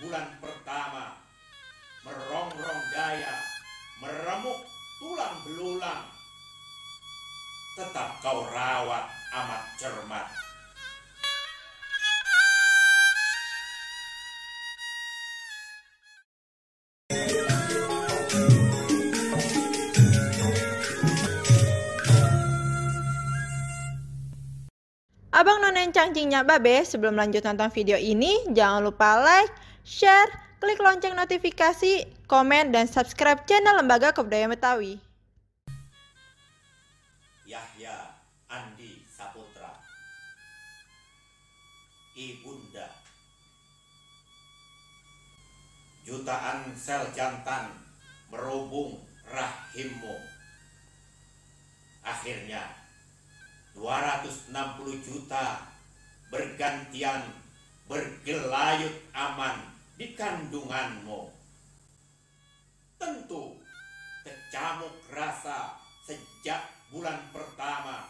bulan pertama merongrong daya, meremuk tulang belulang. Tetap kau rawat amat cermat. Abang nonen cangcingnya babe, sebelum lanjut nonton video ini, jangan lupa like, share, klik lonceng notifikasi, komen, dan subscribe channel Lembaga Kebudayaan Betawi. Yahya Andi Saputra. Ibunda. Jutaan sel jantan merubung rahimmu. Akhirnya 260 juta bergantian bergelayut aman di kandunganmu. Tentu kecamuk rasa sejak bulan pertama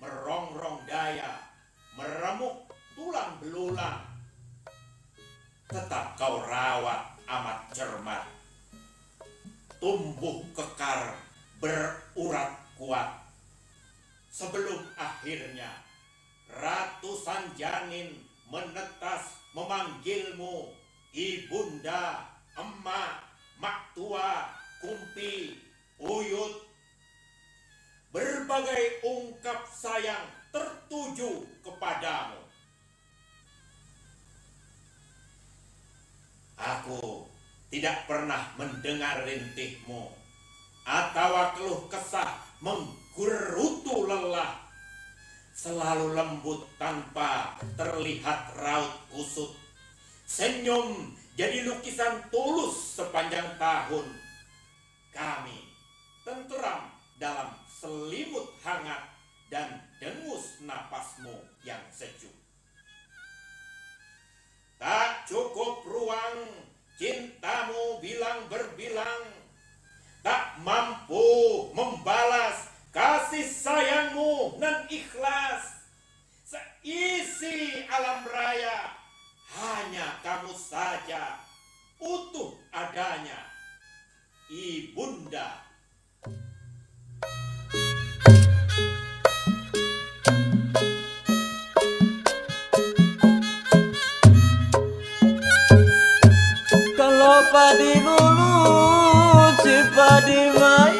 merongrong daya, meremuk tulang belulang. Tetap kau rawat amat cermat. Tumbuh kekar berurat kuat sebelum akhirnya ratusan janin menetas memanggilmu ibunda, emak, mak tua, kumpi, uyut. Berbagai ungkap sayang tertuju kepadamu. Aku tidak pernah mendengar rintihmu atau keluh kesah menggerutu lelah. Selalu lembut tanpa terlihat raut kusut. Senyum jadi lukisan tulus sepanjang tahun. Kami tenteram dalam selimut hangat dan dengus napasmu yang sejuk. Tak cukup ruang cintamu bilang berbilang tak mampu membalas kasih sayangmu nan ikhlas seisi alam raya hanya kamu saja utuh adanya ibunda. Kalau padi lulu si padi maya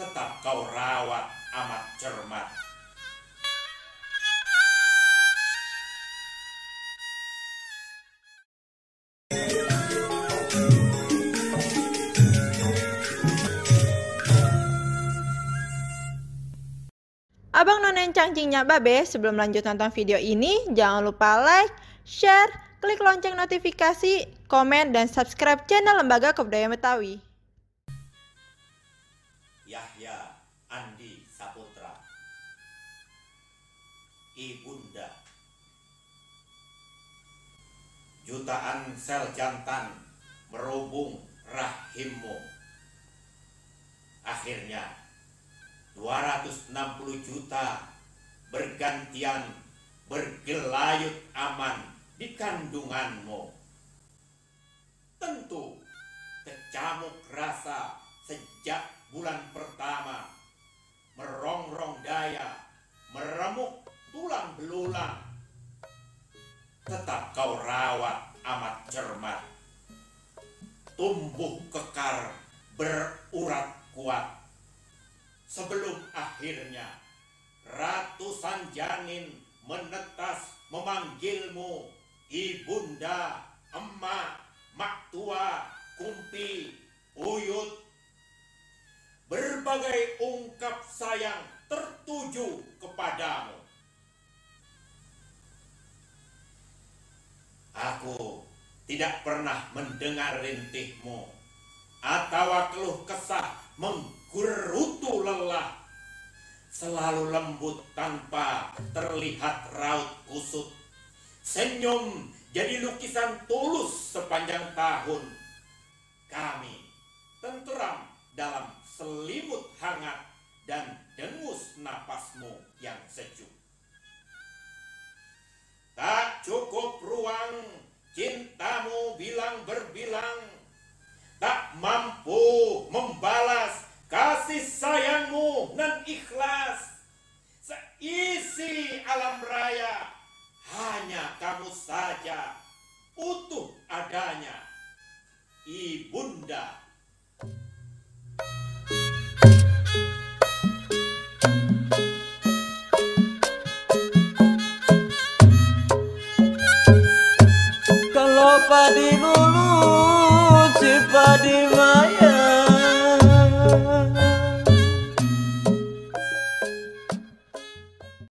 tetap kau rawat amat cermat Abang nonen cangcingnya babe, sebelum lanjut nonton video ini, jangan lupa like, share, klik lonceng notifikasi, komen, dan subscribe channel Lembaga Kebudayaan Betawi. Ibunda. Jutaan sel jantan merubung rahimmu. Akhirnya 260 juta bergantian bergelayut aman di kandunganmu. Tentu kecamuk rasa sejak bulan pertama merongrong daya, meremuk belulang. Tetap kau rawat amat cermat. Tumbuh kekar berurat kuat. Sebelum akhirnya ratusan janin menetas memanggilmu ibunda, emak, mak tua, kumpi, uyut, berbagai ungkap sayang tertuju kepadamu. Aku tidak pernah mendengar rintihmu atau keluh kesah menggerutu lelah. Selalu lembut tanpa terlihat raut kusut. Senyum jadi lukisan tulus sepanjang tahun. Kami tenteram dalam selimut hangat dan dengus napasmu yang sejuk. Kalau padi